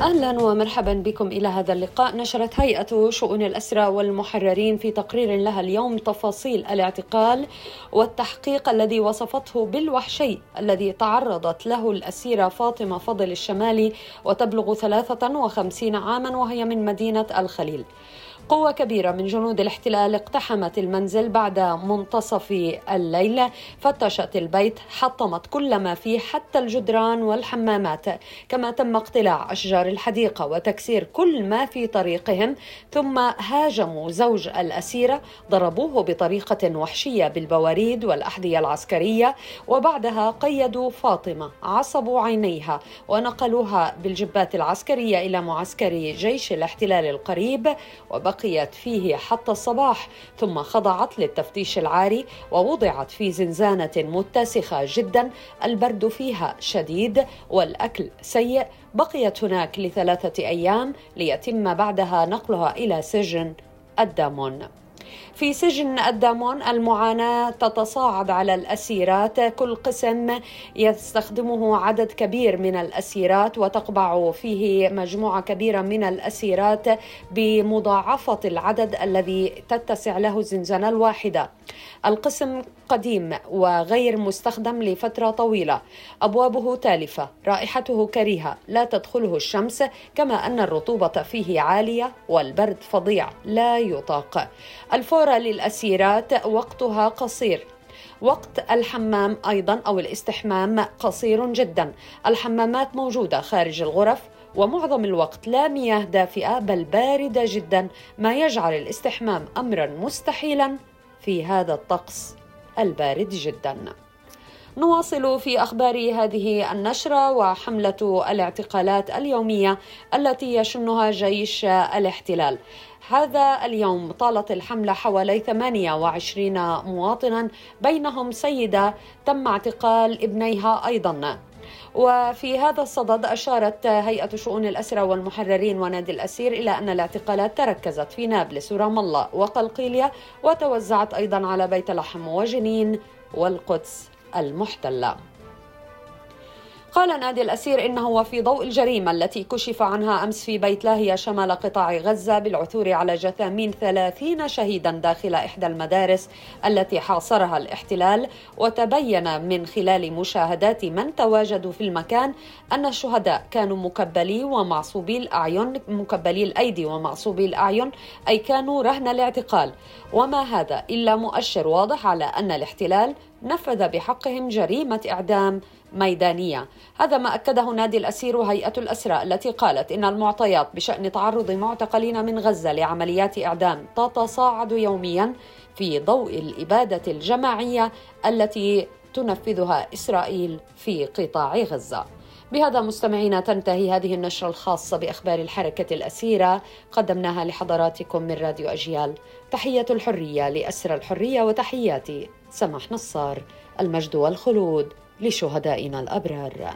أهلا ومرحبا بكم إلى هذا اللقاء. نشرت هيئة شؤون الأسرى والمحررين في تقرير لها اليوم تفاصيل الاعتقال والتحقيق الذي وصفته بالوحشي الذي تعرضت له الأسيرة فاطمة فضل الشمالي وتبلغ 53 عاما وهي من مدينة الخليل. قوة كبيرة من جنود الاحتلال اقتحمت المنزل بعد منتصف الليل فتشت البيت حطمت كل ما فيه حتى الجدران والحمامات. كما تم اقتلاع أشجار الحديقة وتكسير كل ما في طريقهم ثم هاجموا زوج الأسيرة ضربوه بطريقة وحشية بالبواريد والأحذية العسكرية وبعدها قيدوا فاطمة عصبوا عينيها ونقلوها بالجبات العسكرية إلى معسكر جيش الاحتلال القريب وبقي بقيت فيه حتى الصباح ثم خضعت للتفتيش العاري ووضعت في زنزانة متسخة جدا. البرد فيها شديد والأكل سيء. بقيت هناك لثلاثة أيام ليتم بعدها نقلها إلى سجن الدامون في سجن الدامون المعاناة تتصاعد على الأسيرات. كل قسم يستخدمه عدد كبير من الأسيرات وتقبع فيه مجموعة كبيرة من الأسيرات بمضاعفة العدد الذي تتسع له الزنزانة الواحدة. القسم قديم وغير مستخدم لفترة طويلة. أبوابه تالفة رائحته كريهة لا تدخله الشمس كما أن الرطوبة فيه عالية والبرد فظيع لا يطاق. الفورة للأسيرات وقتها قصير. وقت الحمام أيضا أو الاستحمام قصير جدا. الحمامات موجودة خارج الغرف ومعظم الوقت لا مياه دافئة بل باردة جدا. ما يجعل الاستحمام امرا مستحيلا. في هذا الطقس البارد جدا. نواصل في أخبار هذه النشرة وحملة الاعتقالات اليومية التي يشنها جيش الاحتلال. هذا اليوم طالت الحملة حوالي 28 مواطنا بينهم سيدة تم اعتقال ابنيها أيضا. وفي هذا الصدد أشارت هيئة شؤون الأسرى والمحررين ونادي الأسير إلى أن الاعتقالات تركزت في نابلس ورام الله وقلقيلية وتوزعت أيضا على بيت لحم وجنين والقدس المحتلة. قال نادي الأسير إنه وفي ضوء الجريمة التي كشف عنها أمس في بيت لاهيا شمال قطاع غزة بالعثور على جثامين ثلاثين شهيدا داخل إحدى المدارس التي حاصرها الاحتلال. وتبين من خلال مشاهدات من تواجدوا في المكان أن الشهداء كانوا مكبلي ومعصوبي الأعين مكبلي الأيدي ومعصوبي الأعين أي كانوا رهن الاعتقال. وما هذا إلا مؤشر واضح على أن الاحتلال نفذ بحقهم جريمة إعدام ميدانية. هذا ما أكده نادي الأسير وهيئة الأسرى التي قالت إن المعطيات بشأن تعرض معتقلين من غزة لعمليات إعدام تتصاعد يوميا في ضوء الإبادة الجماعية التي تنفذها إسرائيل في قطاع غزة. بهذا مستمعينا تنتهي هذه النشرة الخاصة بأخبار الحركة الأسيرة قدمناها لحضراتكم من راديو أجيال. تحية الحرية لأسر الحرية وتحياتي سمح نصار المجد والخلود لشهدائنا الأبرار.